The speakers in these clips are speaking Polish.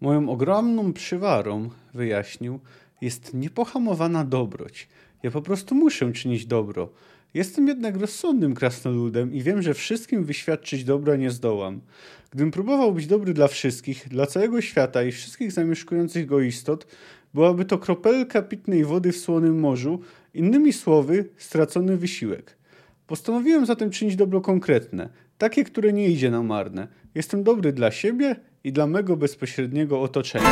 Moją ogromną przywarą, wyjaśnił, jest niepohamowana dobroć. Ja po prostu muszę czynić dobro. Jestem jednak rozsądnym krasnoludem i wiem, że wszystkim wyświadczyć dobra nie zdołam. Gdybym próbował być dobry dla wszystkich, dla całego świata i wszystkich zamieszkujących go istot, byłaby to kropelka pitnej wody w słonym morzu, innymi słowy, stracony wysiłek. Postanowiłem zatem czynić dobro konkretne, takie, które nie idzie na marne. Jestem dobry dla siebie i dla mego bezpośredniego otoczenia.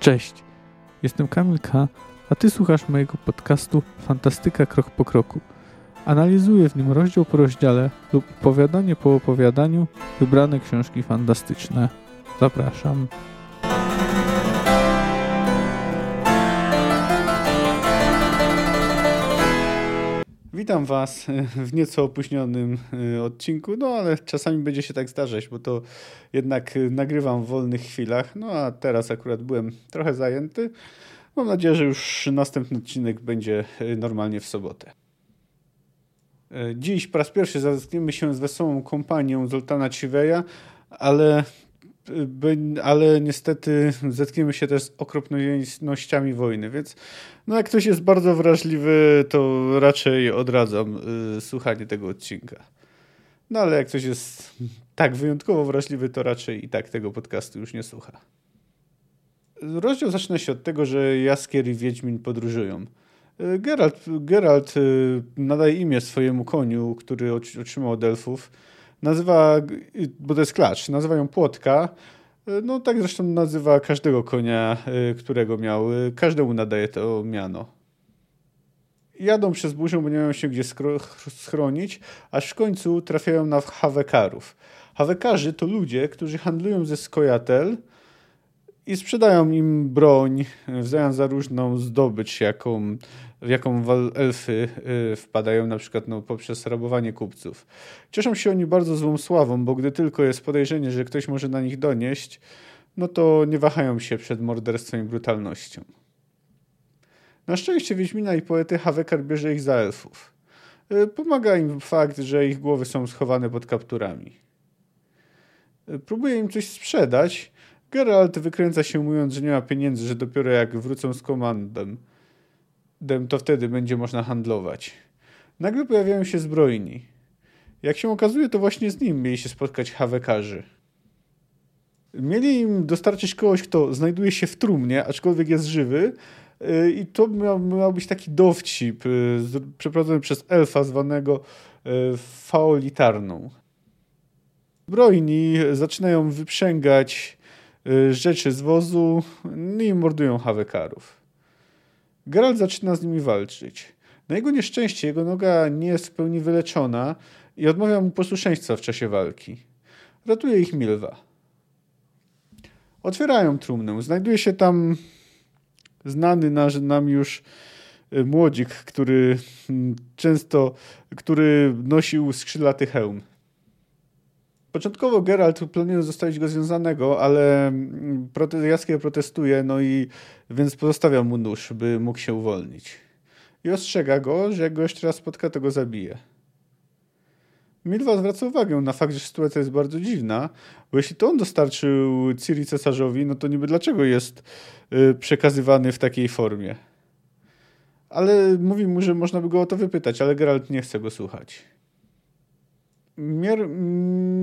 Cześć, jestem Kamil K., a ty słuchasz mojego podcastu Fantastyka Krok po Kroku. Analizuję w nim rozdział po rozdziale lub opowiadanie po opowiadaniu wybrane książki fantastyczne. Zapraszam. Witam Was w nieco opóźnionym y, odcinku, no ale czasami będzie się tak zdarzać, bo to jednak y, nagrywam w wolnych chwilach, no a teraz akurat byłem trochę zajęty. Mam nadzieję, że już następny odcinek będzie y, normalnie w sobotę. Dziś po raz pierwszy zetkniemy się z wesołą kompanią Zoltana Ciweja, ale ale niestety zetkniemy się też z okropnościami wojny, więc no jak ktoś jest bardzo wrażliwy, to raczej odradzam y, słuchanie tego odcinka. No ale jak ktoś jest tak wyjątkowo wrażliwy, to raczej i tak tego podcastu już nie słucha. Rozdział zaczyna się od tego, że Jaskier i Wiedźmin podróżują. Y, Geralt, Geralt y, nadaje imię swojemu koniu, który otrzymał od elfów nazywa, bo to jest klacz, nazywa ją Płotka. No tak zresztą nazywa każdego konia, y, którego miał. Każdemu nadaje to miano. Jadą przez burzę, bo nie mają się gdzie schronić, aż w końcu trafiają na hawekarów. Hawekarzy to ludzie, którzy handlują ze skojatel, i sprzedają im broń w zamian za różną zdobycz, jaką, w jaką elfy y, wpadają na przykład no, poprzez rabowanie kupców. Cieszą się oni bardzo złą sławą, bo gdy tylko jest podejrzenie, że ktoś może na nich donieść, no to nie wahają się przed morderstwem i brutalnością. Na szczęście Wiedźmina i poety Hawekar bierze ich za elfów. Y, pomaga im fakt, że ich głowy są schowane pod kapturami. Y, próbuje im coś sprzedać, Geralt wykręca się mówiąc, że nie ma pieniędzy, że dopiero jak wrócą z komandem, to wtedy będzie można handlować. Nagle pojawiają się zbrojni. Jak się okazuje, to właśnie z nim mieli się spotkać hawekarzy. Mieli im dostarczyć kogoś, kto znajduje się w trumnie, aczkolwiek jest żywy, y, i to miał, miał być taki dowcip y, przeprowadzony przez elfa zwanego y, faolitarną. Zbrojni zaczynają wyprzęgać rzeczy z wozu no i mordują hawekarów. Geralt zaczyna z nimi walczyć. Na jego nieszczęście jego noga nie jest w pełni wyleczona i odmawia mu posłuszeństwa w czasie walki. Ratuje ich Milwa. Otwierają trumnę. Znajduje się tam znany nam już y, młodzik, który mm, często, który nosił skrzydlaty hełm. Początkowo Geralt planuje zostawić go związanego, ale mm, prote Jaskier protestuje, no i więc pozostawia mu nóż, by mógł się uwolnić. I ostrzega go, że jak go jeszcze raz spotka, to go zabije. Milwa zwraca uwagę na fakt, że sytuacja jest bardzo dziwna, bo jeśli to on dostarczył Ciri cesarzowi, no to niby dlaczego jest y, przekazywany w takiej formie? Ale mówi mu, że można by go o to wypytać, ale Geralt nie chce go słuchać. Mier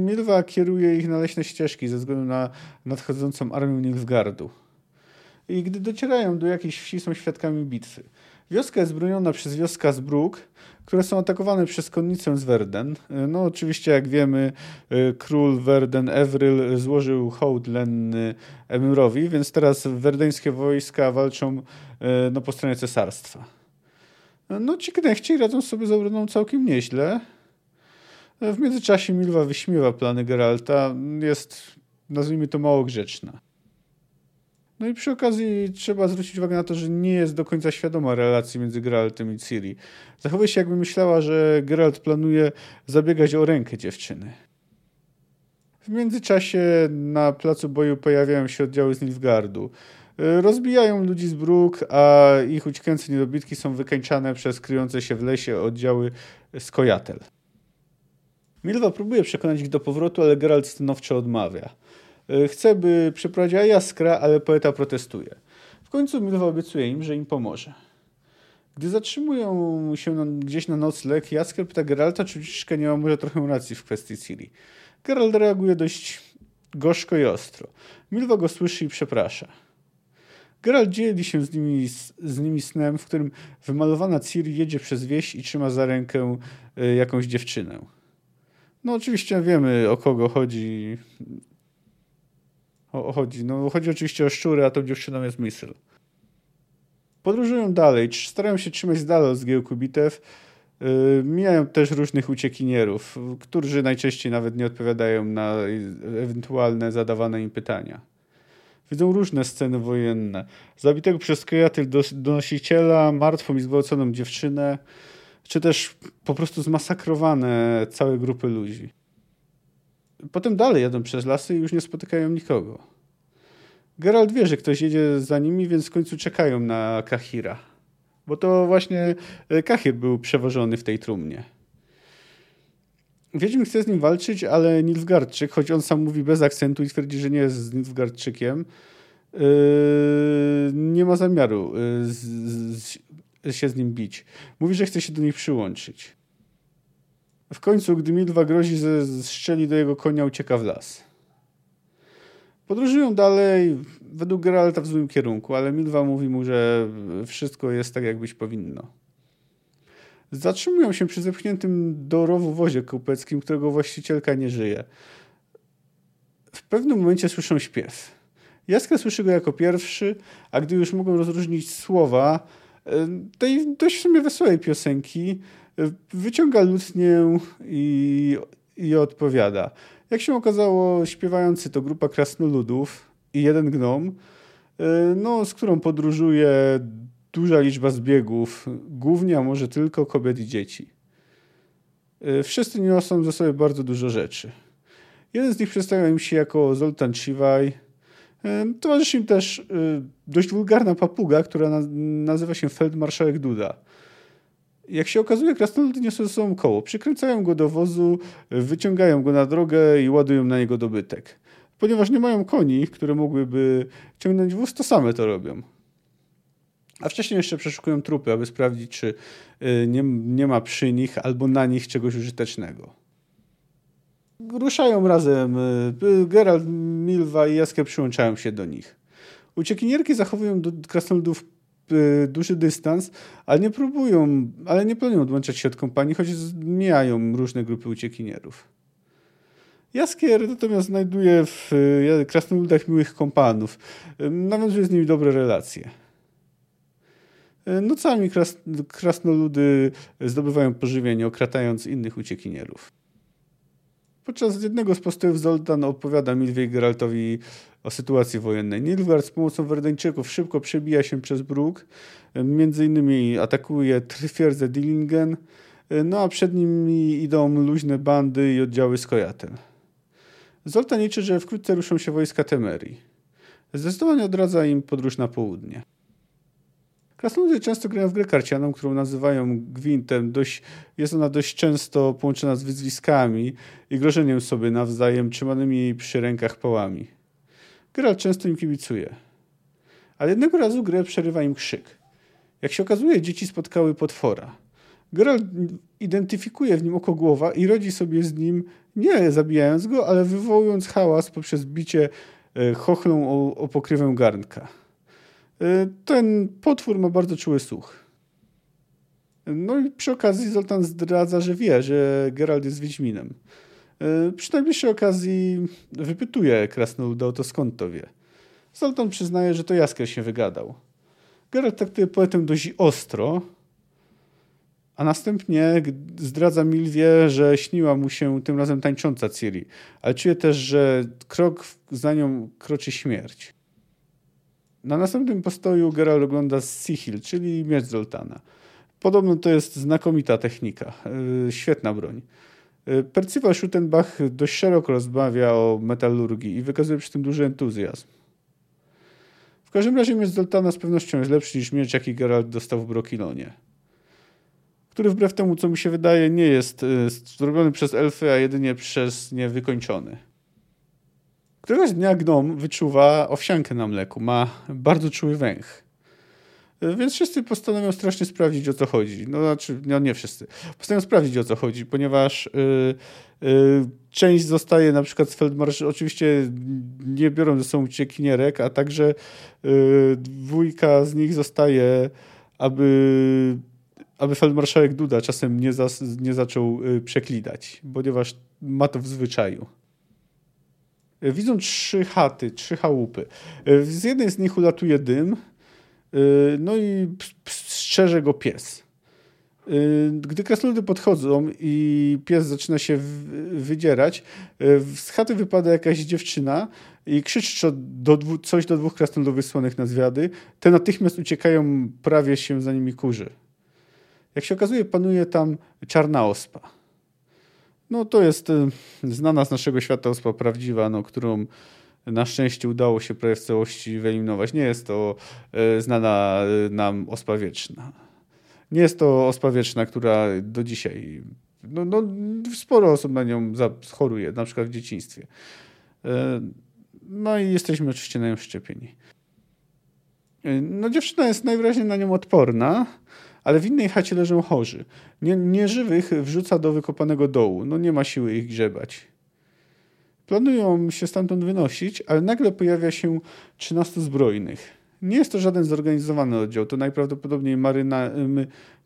Milwa kieruje ich na leśne ścieżki ze względu na nadchodzącą armię Nilfgardu. I gdy docierają do jakiejś wsi, są świadkami bitwy. Wioska jest broniona przez wioska Zbruk, które są atakowane przez konnicę z Verden. No oczywiście, jak wiemy, król Verden Evryl złożył hołd lenny Emirowi, więc teraz werdeńskie wojska walczą no, po stronie cesarstwa. No ci knechci radzą sobie z obroną całkiem nieźle, w międzyczasie Milwa wyśmiewa plany Geralta. Jest, nazwijmy to, mało grzeczna. No i przy okazji trzeba zwrócić uwagę na to, że nie jest do końca świadoma relacji między Geraltem i Ciri. Zachowuje się jakby myślała, że Geralt planuje zabiegać o rękę dziewczyny. W międzyczasie na placu boju pojawiają się oddziały z Nilfgardu. Rozbijają ludzi z bruk, a ich uciekające niedobitki są wykańczane przez kryjące się w lesie oddziały skojatel. Milwa próbuje przekonać ich do powrotu, ale Geralt stanowczo odmawia. Chce, by przeprowadziła jaskra, ale poeta protestuje. W końcu Milwa obiecuje im, że im pomoże. Gdy zatrzymują się na, gdzieś na nocleg, Jaskier pyta Geralta, czy ucieczka nie ma może trochę racji w kwestii Ciri. Geralt reaguje dość gorzko i ostro. Milwa go słyszy i przeprasza. Geralt dzieli się z nimi, z nimi snem, w którym wymalowana Ciri jedzie przez wieś i trzyma za rękę y, jakąś dziewczynę. No oczywiście wiemy o kogo chodzi. O, chodzi. No, chodzi oczywiście o szczury, a tą dziewczyną jest Misl. Podróżują dalej, starają się trzymać z dala od zgiełku bitew. Yy, mijają też różnych uciekinierów, którzy najczęściej nawet nie odpowiadają na ewentualne zadawane im pytania. Widzą różne sceny wojenne. Zabitego przez kojatyl donosiciela, martwą i zgwałconą dziewczynę, czy też po prostu zmasakrowane całe grupy ludzi. Potem dalej jadą przez lasy i już nie spotykają nikogo. Geralt wie, że ktoś jedzie za nimi, więc w końcu czekają na Kahira. Bo to właśnie e, Kahir był przewożony w tej trumnie. Wiedźmin chce z nim walczyć, ale Nilfgaardczyk, choć on sam mówi bez akcentu i twierdzi, że nie jest Nilfgaardczykiem, yy, nie ma zamiaru yy, z, z, się z nim bić. Mówi, że chce się do nich przyłączyć. W końcu, gdy Milwa grozi, że strzeli do jego konia, ucieka w las. Podróżują dalej, według Geralta w złym kierunku, ale Milwa mówi mu, że wszystko jest tak, jak być powinno. Zatrzymują się przy zepchniętym do rowu wozie kupeckim, którego właścicielka nie żyje. W pewnym momencie słyszą śpiew. Jaskra słyszy go jako pierwszy, a gdy już mogą rozróżnić słowa tej dość w sumie wesołej piosenki, wyciąga lutnię i, i odpowiada. Jak się okazało, śpiewający to grupa krasnoludów i jeden gnom, e, no, z którą podróżuje duża liczba zbiegów, głównie, a może tylko kobiet i dzieci. E, wszyscy niosą ze sobą bardzo dużo rzeczy. Jeden z nich przedstawia im się jako Zoltan Chivaj. Towarzyszy im też dość wulgarna papuga, która nazywa się Feldmarszałek Duda. Jak się okazuje, krasnoludy niosą ze sobą koło. Przykręcają go do wozu, wyciągają go na drogę i ładują na niego dobytek. Ponieważ nie mają koni, które mogłyby ciągnąć wóz, to same to robią. A wcześniej jeszcze przeszukują trupy, aby sprawdzić, czy y, nie, nie ma przy nich albo na nich czegoś użytecznego. Ruszają razem. Y, Geralt, Milwa i Jaskier przyłączają się do nich. Uciekinierki zachowują do krasnoludów Y, duży dystans, ale nie próbują, ale nie planują odłączać się od kompanii, choć zmijają różne grupy uciekinierów. Jaskier natomiast znajduje w y, krasnoludach miłych kompanów. Y, nawiązuje z nimi dobre relacje. Nocami kras, krasnoludy zdobywają pożywienie, okratając innych uciekinierów. Podczas jednego z postojów Zoltan opowiada Milwie Geraltowi o sytuacji wojennej. Nilfgaard z pomocą Werdeńczyków szybko przebija się przez bruk, między innymi atakuje twierdzę Dillingen, no a przed nimi idą luźne bandy i oddziały Skojatel. Zoltan liczy, że wkrótce ruszą się wojska Temerii. Zdecydowanie odradza im podróż na południe. Krasnoludy często grają w grę karcianą, którą nazywają gwintem. Dość, jest ona dość często połączona z wyzwiskami i grożeniem sobie nawzajem trzymanymi przy rękach pałami. Geralt często im kibicuje. Ale jednego razu grę przerywa im krzyk. Jak się okazuje, dzieci spotkały potwora. Geralt identyfikuje w nim oko głowa i rodzi sobie z nim, nie zabijając go, ale wywołując hałas poprzez bicie e, chochlą o, o pokrywę garnka. E, ten potwór ma bardzo czuły słuch. No i przy okazji Zoltan zdradza, że wie, że Geralt jest Wiedźminem. E, przy najbliższej okazji wypytuje Krasnoluda o to skąd to wie. Zoltan przyznaje, że to Jaskier się wygadał. Geralt traktuje poetę dość ostro, a następnie zdradza Milwie, że śniła mu się tym razem tańcząca Ciri, ale czuje też, że krok za nią kroczy śmierć. Na następnym postoju Geralt ogląda Sihil, czyli miecz Zoltana. Podobno to jest znakomita technika, yy, świetna broń. Yy, Percival Schuttenbach dość szeroko rozmawia o metalurgii i wykazuje przy tym duży entuzjazm. W każdym razie miecz Zoltana z pewnością jest lepszy niż miecz, jaki Geralt dostał w Brokilonie. Który wbrew temu, co mi się wydaje, nie jest y, zrobiony przez elfy, a jedynie przez niewykończony. Któregoś dnia gnom wyczuwa owsiankę na mleku. Ma bardzo czuły węch. Więc wszyscy postanowią strasznie sprawdzić, o co chodzi. No, znaczy, no nie wszyscy. Postanowią sprawdzić, o co chodzi, ponieważ yy, yy, część zostaje na przykład z Feldmarsz, oczywiście nie biorą ze sobą uciekinierek, a także yy, dwójka z nich zostaje, aby, aby Feldmarszałek Duda czasem nie, nie zaczął przeklidać, ponieważ ma to w zwyczaju. Widzą trzy chaty, trzy chałupy. Z jednej z nich ulatuje dym, y, no i strzeże go pies. Y, gdy krasnoludy podchodzą i pies zaczyna się wydzierać, y, z chaty wypada jakaś dziewczyna i krzyczy coś do dwóch krasnoludów wysłanych na zwiady. Te natychmiast uciekają, prawie się za nimi kurzy. Jak się okazuje, panuje tam czarna ospa. No to jest y, znana z naszego świata ospa prawdziwa, no, którą na szczęście udało się prawie w całości wyeliminować. Nie jest to y, znana y, nam ospa wieczna. Nie jest to ospa wieczna, która do dzisiaj, no, no sporo osób na nią choruje, na przykład w dzieciństwie. No i jesteśmy oczywiście na nią szczepieni. No dziewczyna jest najwyraźniej na nią odporna, ale w innej chacie leżą chorzy. Nie, nieżywych wrzuca do wykopanego dołu. No nie ma siły ich grzebać. Planują się stamtąd wynosić, ale nagle pojawia się 13 zbrojnych. Nie jest to żaden zorganizowany oddział, to najprawdopodobniej maryna,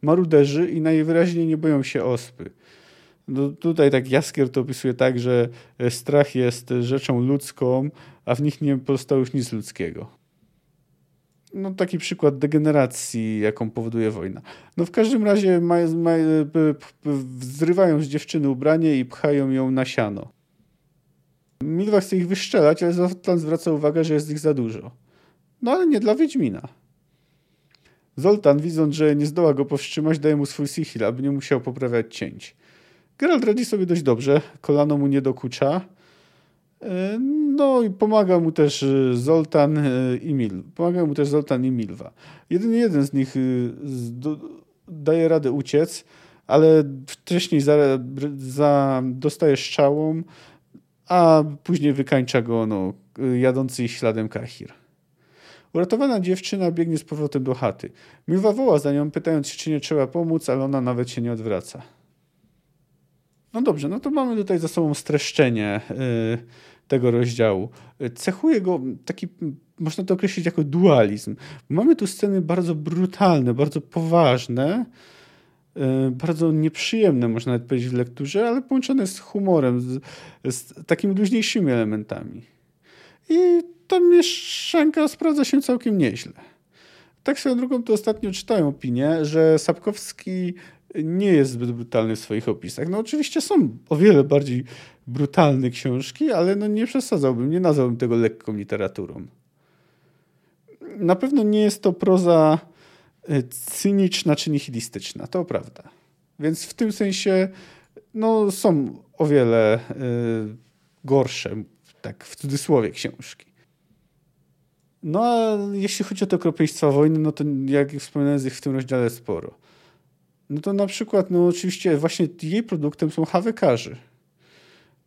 maruderzy i najwyraźniej nie boją się ospy. No, tutaj tak Jaskier to opisuje tak, że strach jest rzeczą ludzką, a w nich nie pozostało już nic ludzkiego no, taki przykład degeneracji, jaką powoduje wojna. No w każdym razie ma, ma, zrywają z dziewczyny ubranie i pchają ją na siano. Milwa chce ich wyszczelać, ale Zoltan zwraca uwagę, że jest ich za dużo. No ale nie dla Wiedźmina. Zoltan, widząc, że nie zdoła go powstrzymać, daje mu swój sihil, aby nie musiał poprawiać cięć. Geralt radzi sobie dość dobrze, kolano mu nie dokucza, E, no i pomaga mu też e, Zoltan e, i Mil. Pomaga mu też Zoltan i Milwa. Jedynie jeden z nich daje radę uciec, ale wcześniej za, za, dostaje strzałą, a później wykańcza go no, jadący ich śladem Kahir. Uratowana dziewczyna biegnie z powrotem do chaty. Milwa woła za nią, pytając się, czy nie trzeba pomóc, ale ona nawet się nie odwraca. No dobrze, no to mamy tutaj za sobą streszczenie y, tego rozdziału. Cechuje go taki, można to określić jako dualizm. Mamy tu sceny bardzo brutalne, bardzo poważne, y, bardzo nieprzyjemne, można nawet powiedzieć w lekturze, ale połączone z humorem, z, z takimi luźniejszymi elementami. I ta mieszanka sprawdza się całkiem nieźle. Tak swoją drugą to ostatnio czytałem opinię, że Sapkowski nie jest zbyt brutalny w swoich opisach. No oczywiście są o wiele bardziej brutalne książki, ale no nie przesadzałbym, nie nazwałbym tego lekką literaturą. Na pewno nie jest to proza e, cyniczna czy nihilistyczna, to prawda. Więc w tym sensie no, są o wiele y, gorsze, tak w cudzysłowie, książki. No a jeśli chodzi o to okropieństwa wojny, no to jak wspomniałem, jest ich w tym rozdziale sporo. No to na przykład, no oczywiście właśnie jej produktem są hawekarze.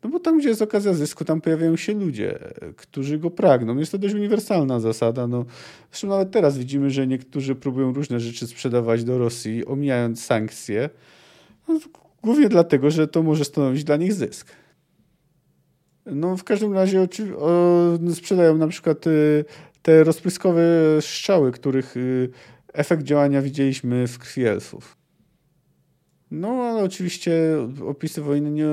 No bo tam, gdzie jest okazja zysku, tam pojawiają się ludzie, którzy go pragną. Jest to dość uniwersalna zasada. No, zresztą nawet teraz widzimy, że niektórzy próbują różne rzeczy sprzedawać do Rosji, omijając sankcje. No, głównie dlatego, że to może stanowić dla nich zysk. No w każdym razie o, sprzedają na przykład y, te rozpryskowe strzały, których y, efekt działania widzieliśmy w krwi elfów. No, ale oczywiście opisy wojny nie,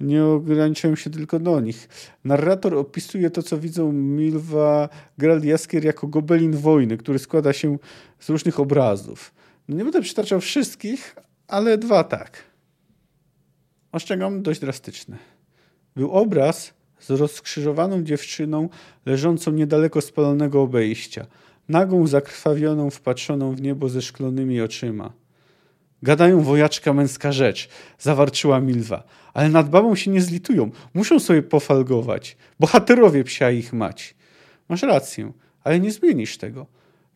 nie ograniczają się tylko do nich. Narrator opisuje to, co widzą Milwa Gerald Jaskier jako gobelin wojny, który składa się z różnych obrazów. No nie będę przytaczał wszystkich, ale dwa tak. Ostrzegam dość drastyczne. Był obraz z rozkrzyżowaną dziewczyną leżącą niedaleko spalonego obejścia, nagą zakrwawioną, wpatrzoną w niebo ze szklonymi oczyma. Gadają wojaczka męska rzecz, zawarczyła Milwa, ale nad babą się nie zlitują. Muszą sobie pofalgować. Bohaterowie psia ich mać. Masz rację, ale nie zmienisz tego.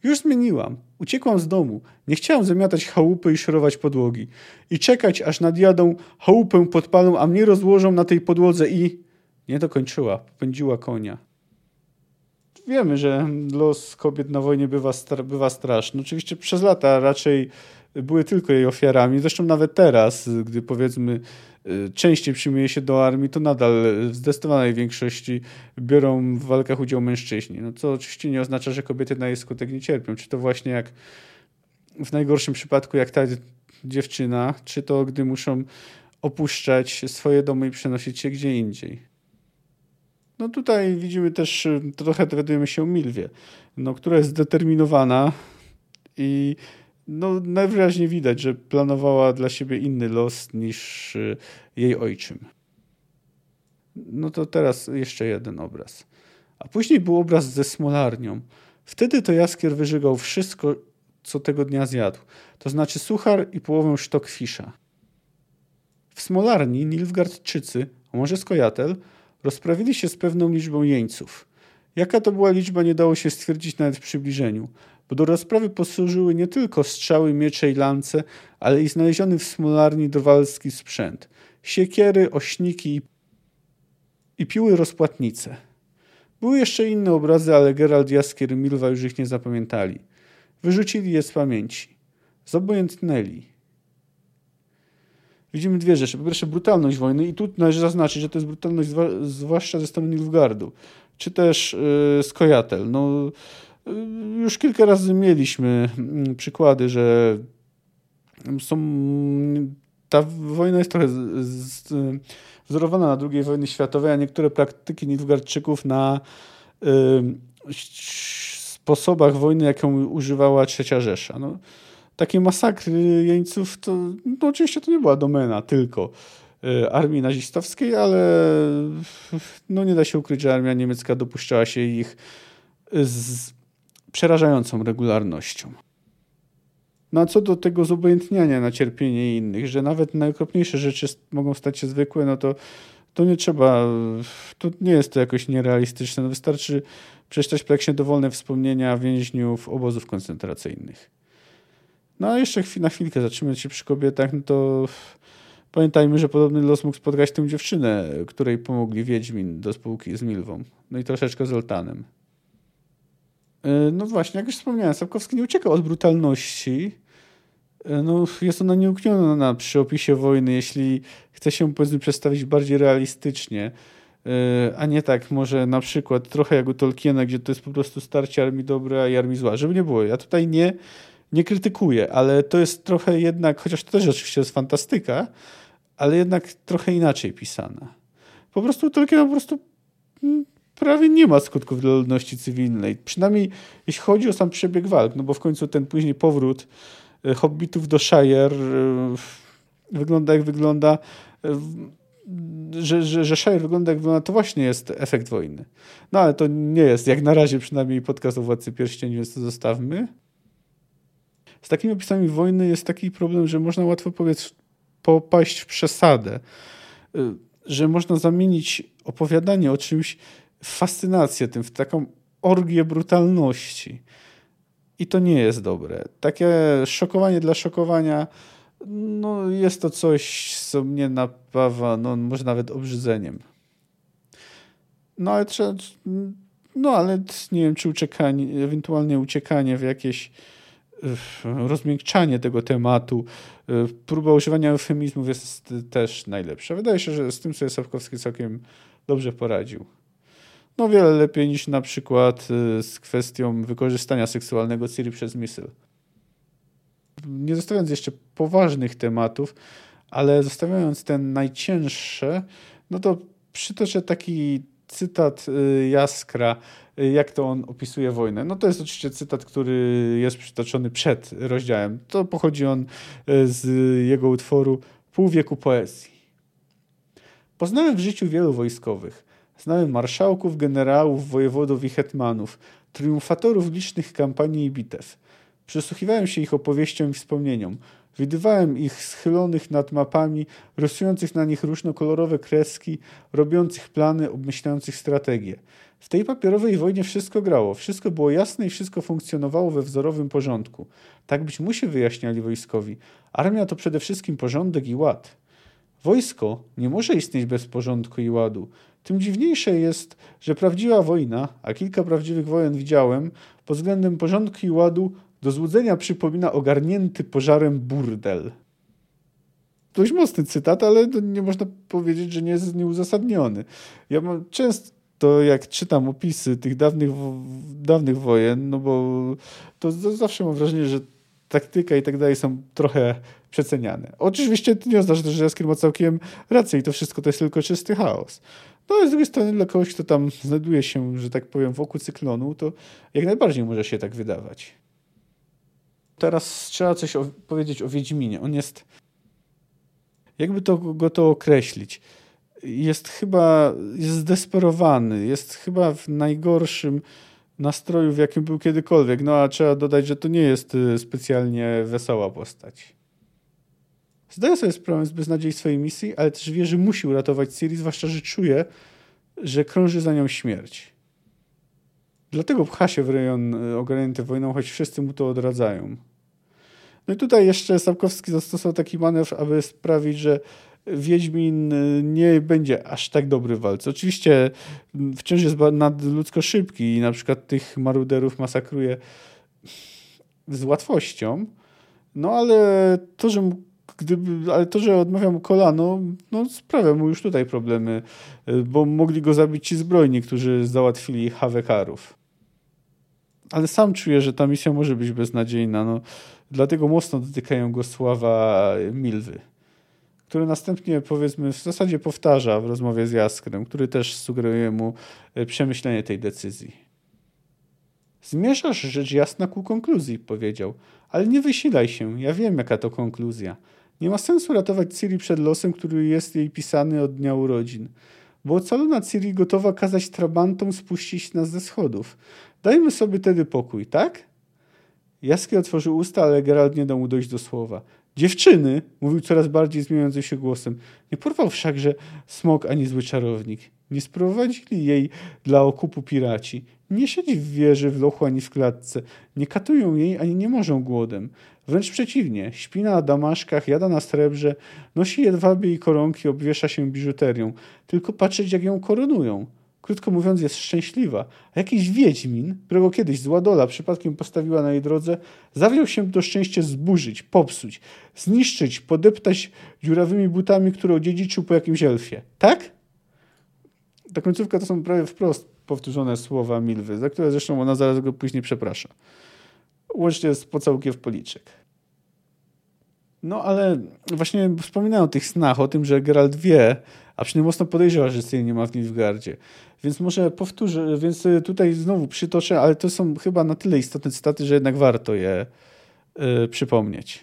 Już zmieniłam. Uciekłam z domu. Nie chciałam zamiatać chałupy i szorować podłogi. I czekać, aż nadjadą, chałupę podpalą, a mnie rozłożą na tej podłodze i... Nie dokończyła. Popędziła konia. Wiemy, że los kobiet na wojnie bywa, bywa straszny. Oczywiście przez lata raczej były tylko jej ofiarami. Zresztą nawet teraz, gdy powiedzmy y, częściej przyjmuje się do armii, to nadal w zdecydowanej większości biorą w walkach udział mężczyźni. No co oczywiście nie oznacza, że kobiety na jej skutek nie cierpią. Czy to właśnie jak w najgorszym przypadku, jak ta dziewczyna, czy to gdy muszą opuszczać swoje domy i przenosić się gdzie indziej. No tutaj widzimy też, y, trochę dowiadujemy się o Milwie, no, która jest zdeterminowana i no, najwyraźniej widać, że planowała dla siebie inny los niż y, jej ojczym. No to teraz jeszcze jeden obraz. A później był obraz ze smolarnią. Wtedy to Jaskier wyżygał wszystko, co tego dnia zjadł. To znaczy suchar i połowę sztok fisza. W smolarni Nilfgardczycy, a może Skojatel, rozprawili się z pewną liczbą jeńców. Jaka to była liczba, nie dało się stwierdzić nawet w przybliżeniu, bo do rozprawy posłużyły nie tylko strzały, miecze i lance, ale i znaleziony w smolarni drwalski sprzęt. Siekiery, ośniki i piły rozpłatnice. Były jeszcze inne obrazy, ale Gerald, Jaskier i Milwa już ich nie zapamiętali. Wyrzucili je z pamięci. Zobojętnęli widzimy dwie rzeczy. Po pierwsze brutalność wojny i tu należy zaznaczyć, że to jest brutalność zwłaszcza ze strony Nilfgaardu, czy też yy, Skojatel. No, już kilka razy mieliśmy yy, przykłady, że są ta wojna jest trochę z, z, wzorowana na II wojnie światowej, a niektóre praktyki Nilfgaardczyków na y, sposobach wojny, jaką używała Trzecia Rzesza. No, takie masakry jeńców, to no oczywiście to nie była domena tylko e, armii nazistowskiej, ale no nie da się ukryć, że armia niemiecka dopuszczała się ich z przerażającą regularnością. No a co do tego zobojętniania na cierpienie innych, że nawet najokropniejsze rzeczy mogą stać się zwykłe, no to, to nie trzeba, to nie jest to jakoś nierealistyczne. No wystarczy przeczytać praktycznie dowolne wspomnienia więźniów obozów koncentracyjnych. No a jeszcze na chwilkę zatrzymać się przy kobietach, no to pamiętajmy, że podobny los mógł spotkać tę dziewczynę, której pomogli Wiedźmin do spółki z Milwą. No i troszeczkę z Oltanem. E, no właśnie, jak już wspomniałem, Sapkowski nie uciekał od brutalności. E, no, jest ona nieukniona przy opisie wojny, jeśli chce się powiedzmy przedstawić bardziej realistycznie, e, a nie tak może na przykład trochę jak u Tolkiena, gdzie to jest po prostu starcie armii dobrej, a armii zła. Żeby nie było. Ja tutaj nie nie krytykuję, ale to jest trochę jednak, chociaż to też oczywiście jest fantastyka, ale jednak trochę inaczej pisana. Po prostu Tolkien po prostu mm, prawie nie ma skutków dla ludności cywilnej. Przynajmniej jeśli chodzi o sam przebieg walk, no bo w końcu ten później powrót e, hobbitów do Shire e, wygląda jak wygląda, e, że, że, że Shire wygląda jak wygląda, to właśnie jest efekt wojny. No ale to nie jest, jak na razie przynajmniej podcast o Władcy Pierścieni, więc to zostawmy z takimi opisami wojny jest taki problem, że można łatwo powiedz, popaść w przesadę, że można zamienić opowiadanie o czymś fascynację tym, w taką orgię brutalności. I to nie jest dobre. Takie szokowanie dla szokowania, no jest to coś, co mnie napawa, no może nawet obrzydzeniem. No ale trzeba, no ale nie wiem, czy uciekanie, ewentualnie uciekanie w jakieś rozmiękczanie tego tematu, próba używania eufemizmów jest też najlepsza. Wydaje się, że z tym sobie Sapkowski całkiem dobrze poradził. No wiele lepiej niż na przykład y, z kwestią wykorzystania seksualnego Ciri przez Misyl. Nie zostawiając jeszcze poważnych tematów, ale zostawiając ten najcięższe, no to przytoczę taki cytat y, Jaskra, y, jak to on opisuje wojnę. No to jest oczywiście cytat, który jest przytoczony przed rozdziałem. To pochodzi on z jego utworu Pół wieku poezji. Poznałem w życiu wielu wojskowych. Znałem marszałków, generałów, wojewodów i hetmanów, triumfatorów licznych kampanii i bitew. Przysłuchiwałem się ich opowieściom i wspomnieniom. Widywałem ich schylonych nad mapami, rysujących na nich różnokolorowe kreski, robiących plany, obmyślających strategie. W tej papierowej wojnie wszystko grało, wszystko było jasne i wszystko funkcjonowało we wzorowym porządku. Tak być musi, wyjaśniali wojskowi. Armia to przede wszystkim porządek i ład. Wojsko nie może istnieć bez porządku i ładu. Tym dziwniejsze jest, że prawdziwa wojna, a kilka prawdziwych wojen widziałem, pod względem porządku i ładu do złudzenia przypomina ogarnięty pożarem burdel. Dość mocny cytat, ale nie można powiedzieć, że nie jest nieuzasadniony. Ja mam często, jak czytam opisy tych dawnych, dawnych wojen, no bo to zawsze mam wrażenie, że taktyka i tak dalej są trochę przeceniane. Oczywiście to nie oznacza, że Jaskier ma całkiem rację i to wszystko to jest tylko czysty chaos. No ale z drugiej strony dla kogoś, kto tam znajduje się, że tak powiem, wokół cyklonu, to jak najbardziej może się tak wydawać. Teraz trzeba coś o, powiedzieć o Wiedźminie. On jest... Jakby to, go to określić? Jest chyba... Jest zdesperowany. Jest chyba w najgorszym nastroju, w jakim był kiedykolwiek. No a trzeba dodać, że to nie jest y, specjalnie wesoła postać. Zdaje sobie sprawę z beznadziei swojej misji, ale też wie, że musi uratować Ciri, zwłaszcza, że czuje, że krąży za nią śmierć. Dlatego pcha się w rejon y, ogarnięty wojną, choć wszyscy mu to odradzają. No i tutaj jeszcze Sapkowski zastosował taki manewr, aby sprawić, że Wiedźmin y, nie będzie aż tak dobry w walce. Oczywiście wciąż jest nadludzko szybki i na przykład tych maruderów masakruje z łatwością, no ale to, że gdyby, ale to, że odmawia mu kolano, no sprawia mu już tutaj problemy, y, bo mogli go zabić ci zbrojni, którzy załatwili Hawekarów. Ale sam czuję, że ta misja może być beznadziejna, no, dlatego mocno dotykają go sława Milwy który następnie powiedzmy w zasadzie powtarza w rozmowie z Jaskrem, który też sugeruje mu e, przemyślenie tej decyzji. Zmierzasz rzecz jasna ku konkluzji, powiedział, ale nie wysilaj się, ja wiem jaka to konkluzja. Nie ma sensu ratować Ciri przed losem, który jest jej pisany od dnia urodzin. Bo ocalona Ciri gotowa kazać trabantom spuścić nas ze schodów. Dajmy sobie tedy pokój, tak? Jaskier otworzył usta, ale Geralt nie dał mu dojść do słowa. Dziewczyny, mówił coraz bardziej zmieniającym się głosem, nie porwał wszakże smok ani zły czarownik. Nie sprowadzili jej dla okupu piraci. Nie siedzi w wieży, w lochu ani w klatce. Nie katują jej ani nie morzą głodem. Wręcz przeciwnie, śpi na damaszkach, jada na srebrze, nosi jedwabie i koronki, obwiesza się biżuterią. Tylko patrzeć, jak ją koronują krótko mówiąc, jest szczęśliwa. A jakiś wiedźmin, którego kiedyś zła dola przypadkiem postawiła na jej drodze, zawiał się to szczęście zburzyć, popsuć, zniszczyć, podeptać dziurawymi butami, które odziedziczył po jakimś elfie. Tak? Ta końcówka to są prawie wprost powtórzone słowa Milwy, za które zresztą ona zaraz go później przeprasza. Łącznie z pocałkiem w policzek. No ale właśnie wspominają o tych snach, o tym, że Geralt wie, a przynajmniej mocno podejrzewa, że Ciri nie ma w Nilfgaardzie. Więc może powtórzę, więc tutaj znowu przytoczę, ale to są chyba na tyle istotne cytaty, że jednak warto je y, przypomnieć.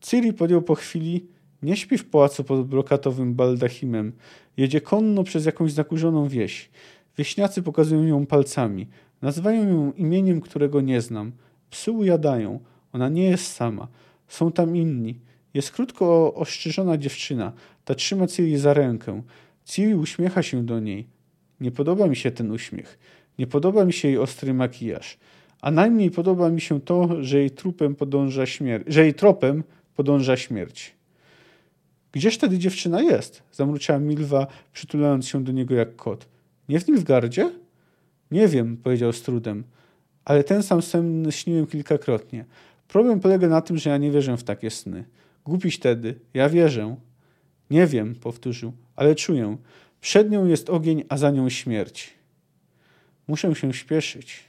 Ciri podjął po chwili, nie śpi w pałacu pod brokatowym baldachimem. Jedzie konno przez jakąś zakurzoną wieś. Wieśniacy pokazują ją palcami. Nazywają ją imieniem, którego nie znam. Psy ujadają. Ona nie jest sama. Są tam inni. Jest krótko ostrzyżona dziewczyna. Ta trzyma Ciri za rękę. Ciri uśmiecha się do niej. Nie podoba mi się ten uśmiech. Nie podoba mi się jej ostry makijaż. A najmniej podoba mi się to, że jej trupem podąża że jej tropem podąża śmierć. Gdzież wtedy dziewczyna jest? Zamruczała Milwa, przytulając się do niego jak kot. Nie w Nilfgardzie? Nie wiem, powiedział z trudem. Ale ten sam sen śniłem kilkakrotnie. Problem polega na tym, że ja nie wierzę w takie sny. Głupiś tedy, ja wierzę. Nie wiem, powtórzył, ale czuję. Przed nią jest ogień, a za nią śmierć. Muszę się śpieszyć.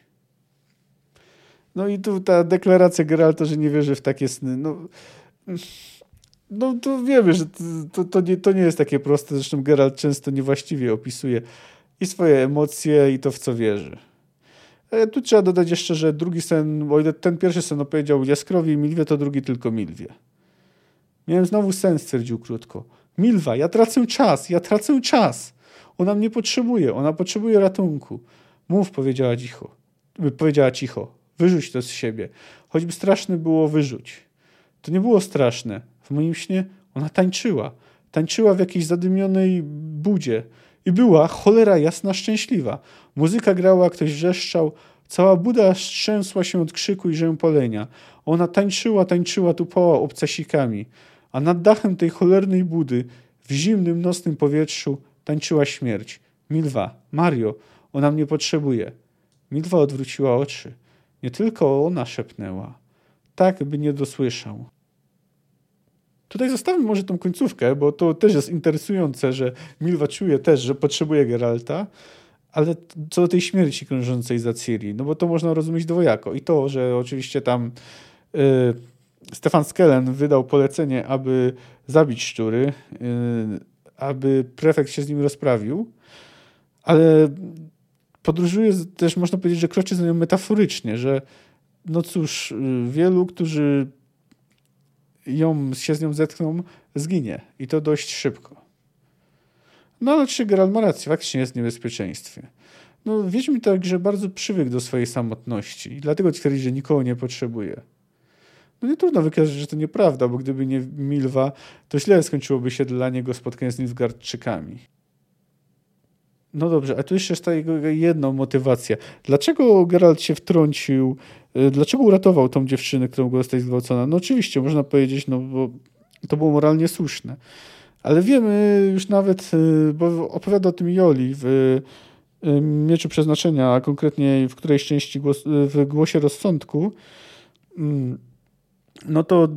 No i tu ta deklaracja Geralta, że nie wierzy w takie sny. No, no to wiemy, że to, to, nie, to nie jest takie proste. Zresztą Geralt często niewłaściwie opisuje i swoje emocje, i to, w co wierzy. E, tu trzeba dodać jeszcze, że drugi sen, o ile ten pierwszy sen opowiedział Jaskrowi Milwie, to drugi tylko Milwie. Miałem znowu sen, stwierdził krótko. Milwa, ja tracę czas, ja tracę czas. Ona mnie potrzebuje, ona potrzebuje ratunku. Mów, powiedziała cicho. Powiedziała cicho. Wyrzuć to z siebie. Choćby straszne było wyrzuć. To nie było straszne. W moim śnie ona tańczyła. Tańczyła w jakiejś zadymionej budzie. I była cholera jasna szczęśliwa. Muzyka grała, ktoś wrzeszczał, cała buda strzęsła się od krzyku i rzępolenia. Ona tańczyła, tańczyła, tupała obcasikami. A nad dachem tej cholernej budy, w zimnym, nocnym powietrzu, tańczyła śmierć. Milwa, Mario, ona mnie potrzebuje. Milwa odwróciła oczy. Nie tylko ona szepnęła. Tak, by nie dosłyszał. Tutaj zostawmy może tą końcówkę, bo to też jest interesujące, że Milwa czuje też, że potrzebuje Geralta, ale co do tej śmierci krążącej za Ciri, no bo to można rozumieć dwojako. I to, że oczywiście tam y, Stefan Skellen wydał polecenie, aby zabić szczury, y, aby prefekt się z nim rozprawił, ale podróżuje też, można powiedzieć, że kroczy za nią metaforycznie, że no cóż, y, wielu, którzy ją, się z nią zetkną, zginie. I to dość szybko. No ale czy Geralt ma rację, faktycznie jest w niebezpieczeństwie. No Wiedźmin także bardzo przywykł do swojej samotności i dlatego twierdzi, że nikogo nie potrzebuje. No nie trudno wykazać, że to nieprawda, bo gdyby nie Milwa, to źle skończyłoby się dla niego spotkanie z Nilfgaardczykami. No dobrze, a tu jeszcze jest ta jego jedna motywacja. Dlaczego Geralt się wtrącił, dlaczego uratował tą dziewczynę, którą go zostaje zgwałcona? No oczywiście, można powiedzieć, no bo to było moralnie słuszne. Ale wiemy już nawet, y, bo opowiada o tym Joli w y, Mieczu Przeznaczenia, a konkretnie w którejś części głos, w Głosie Rozsądku, mm, no to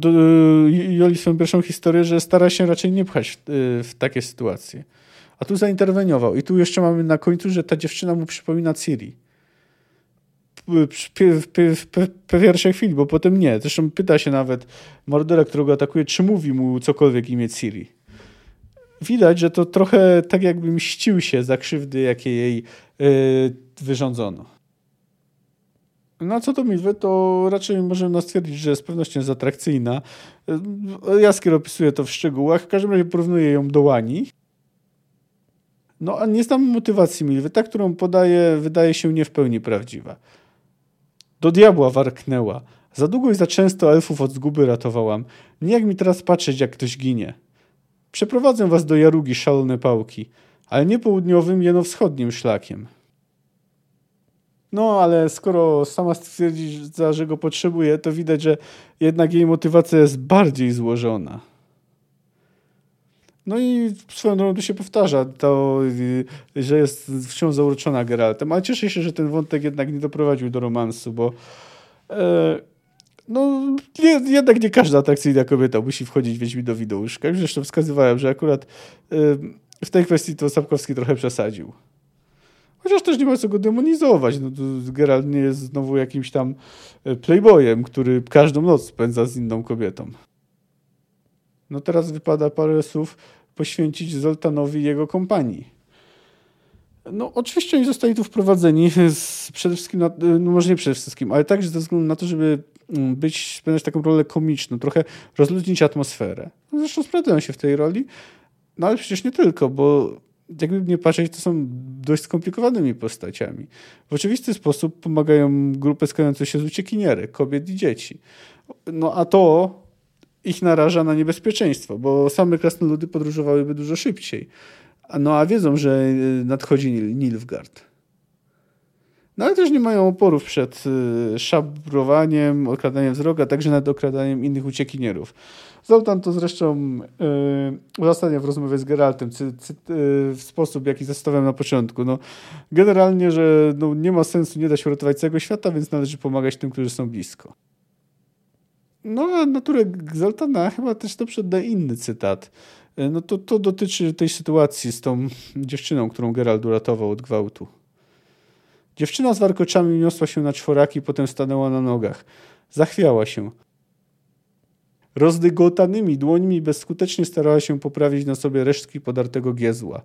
Joli swoją pierwszą historię, że stara się raczej nie pchać w, w takie sytuacje. A tu zainterweniował. I tu jeszcze mamy na końcu, że ta dziewczyna mu przypomina Ciri. W pierwszej chwili, bo potem nie. Zresztą pyta się nawet Mordora, którego atakuje, czy mówi mu cokolwiek imię Ciri. Widać, że to trochę tak jakby mścił się za krzywdy, jakie jej yy, wyrządzono. No co do Milwy, to raczej możemy stwierdzić, że z pewnością jest atrakcyjna. Jaskier opisuje to w szczegółach. W każdym razie porównuje ją do Łani. No a nie znam motywacji Milwy. Ta, którą podaje, wydaje się nie w pełni prawdziwa. Do diabła warknęła. Za długo i za często elfów od zguby ratowałam. Nie jak mi teraz patrzeć, jak ktoś ginie. Przeprowadzę was do Jarugi szalone pałki, ale nie południowym, jeno wschodnim szlakiem. No, ale skoro sama stwierdzi, że go potrzebuje, to widać, że jednak jej motywacja jest bardziej złożona. No i swoją drogą tu się powtarza to, y, że jest wciąż zauroczona Geraltem, ale cieszę się, że ten wątek jednak nie doprowadził do romansu, bo e, no jednak nie każda atrakcyjna kobieta musi wchodzić Wiedźminowi do łóżka. Zresztą wskazywałem, że akurat e, w tej kwestii to Sapkowski trochę przesadził. Chociaż też nie ma co go demonizować. No, Geralt nie jest znowu jakimś tam e, playboyem, który każdą noc spędza z inną kobietą. No teraz wypada parę słów poświęcić Zoltanowi i jego kompanii. No, oczywiście oni zostali tu wprowadzeni z, przede wszystkim, na, no może nie przede wszystkim, ale także ze względu na to, żeby mm, być, spełniać taką rolę komiczną, trochę rozluźnić atmosferę. No, zresztą sprawdzają się w tej roli, no ale przecież nie tylko, bo jakby nie patrzeć, to są dość skomplikowanymi postaciami. W oczywisty sposób pomagają grupy składające się z uciekinierek, kobiet i dzieci. No a to ich naraża na niebezpieczeństwo, bo same krasnoludy podróżowałyby dużo szybciej. No a wiedzą, że y, nadchodzi Nilfgaard. No ale też nie mają oporów przed y, szabrowaniem, okradaniem wzroku, a także nad okradaniem innych uciekinierów. Zoltan to zresztą yy, uzasadnia w rozmowie z Geraltem cy, cy, yy, w sposób, jaki zastanawiam na początku. No, generalnie, że no, nie ma sensu, nie da się uratować całego świata, więc należy pomagać tym, którzy są blisko. No, a naturę Zoltana chyba też dobrze oddaje inny cytat. E, no to, to dotyczy tej sytuacji z tą dziewczyną, którą Gerald uratował od gwałtu. Dziewczyna z warkoczami niosła się na czworaki, potem stanęła na nogach. Zachwiała się. Rozdygotanymi dłońmi bezskutecznie starała się poprawić na sobie resztki podartego giezła.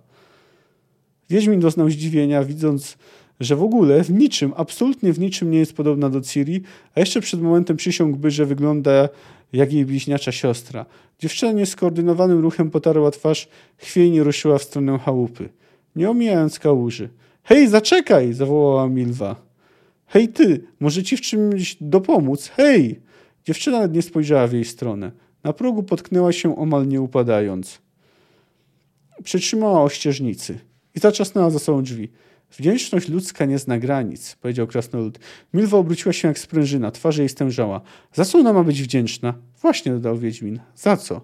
Wiedźmin doznał zdziwienia, widząc że w ogóle w niczym, absolutnie w niczym nie jest podobna do Ciri, a jeszcze przed momentem przysiągłby, że wygląda jak jej bliźniacza siostra. Dziewczyna nieskoordynowanym ruchem potarła twarz, chwiejnie ruszyła w stronę chałupy, nie omijając kałuży. Hej, zaczekaj! zawołała Milwa. Hej ty, może ci w czymś dopomóc? Hej! Dziewczyna nawet nie spojrzała w jej stronę. Na progu potknęła się omal nie upadając. Przytrzymała ościeżnicy. i zatrzasnęła za sobą drzwi. Wdzięczność ludzka nie zna granic, powiedział krasnolud. Milwa obróciła się jak sprężyna, twarz jej stężała. Za co ona ma być wdzięczna? Właśnie, dodał Wiedźmin. Za co?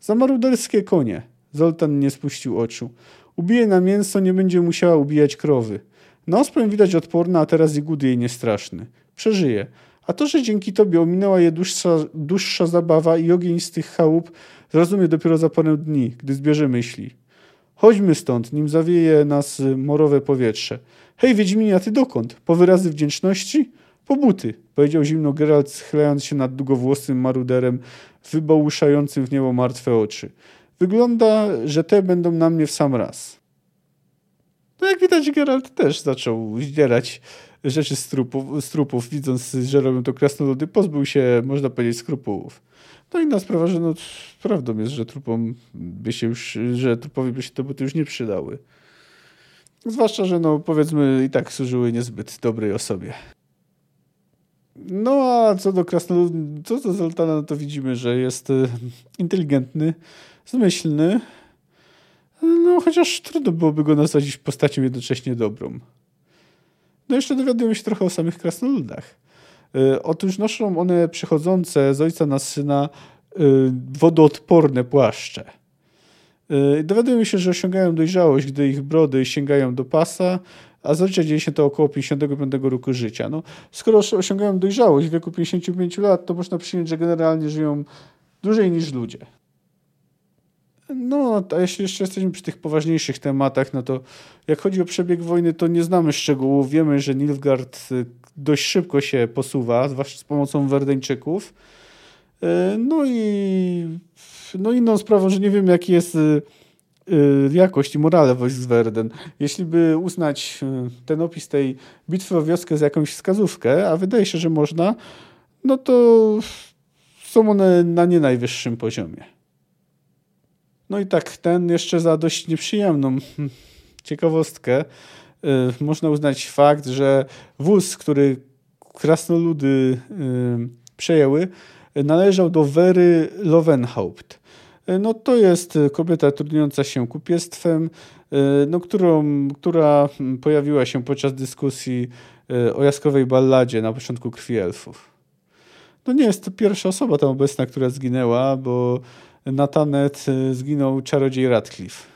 Za maruderskie konie. Zoltan nie spuścił oczu. Ubije na mięso, nie będzie musiała ubijać krowy. Na osprem widać odporna, a teraz i głód jej niestraszny. Przeżyje. A to, że dzięki tobie ominęła je dłuższa, dłuższa zabawa i ogień z tych chałup, zrozumie dopiero za parę dni, gdy zbierze myśli. Chodźmy stąd, nim zawieje nas morowe powietrze. Hej, Wiedźminie, a ty dokąd? Po wyrazy wdzięczności? Po buty, powiedział zimno Geralt, schylając się nad długowłosym maruderem, wybałuszającym w niebo martwe oczy. Wygląda, że te będą na mnie w sam raz. No jak widać, Geralt też zaczął zdzierać rzeczy z trupów, z trupów widząc, że robią to krasnoludy, pozbył się, można powiedzieć, skrupułów. No inna sprawa, że no, prawdą jest, że trupom by się już, że trupowi by się te buty już nie przydały. Zwłaszcza, że no powiedzmy i tak służyły niezbyt dobrej osobie. No a co do krasnoludu, co do Zoltana, no to widzimy, że jest e, inteligentny, zmyślny, no chociaż trudno byłoby go nazwać postacią jednocześnie dobrą. No jeszcze dowiadujemy się trochę o samych krasnoludach. E, otóż noszą one przechodzące z ojca na syna e, wodoodporne płaszcze. E, dowiadujemy się, że osiągają dojrzałość, gdy ich brody sięgają do pasa, a zazwyczaj dzieje się to około 55 roku życia. No, skoro osiągają dojrzałość w wieku 55 lat, to można przyjąć, że generalnie żyją dłużej niż ludzie. No, a jeśli jeszcze jesteśmy przy tych poważniejszych tematach, no to jak chodzi o przebieg wojny, to nie znamy szczegółów. Wiemy, że Nilfgaard y, dość szybko się posuwa, zwłaszcza z pomocą Werdeńczyków. Y, no i no inną sprawą, że nie wiem, jaki jest y, jakość i morale wojsk z Werden. Jeśli by uznać ten opis tej bitwy o wioskę za jakąś wskazówkę, a wydaje się, że można, no to są one na nie najwyższym poziomie. No i tak, ten jeszcze za dość nieprzyjemną ciekawostkę y, można uznać fakt, że wóz, który krasnoludy y, przejęły, należał do Wery Lovenhaupt. Y, no to jest kobieta trudniąca się kupiestwem, no, którą, która pojawiła się podczas dyskusji o jaskowej balladzie na początku Krwi Elfów. No nie jest to pierwsza osoba tam obecna, która zginęła, bo na Tanet y, zginął czarodziej Radcliffe.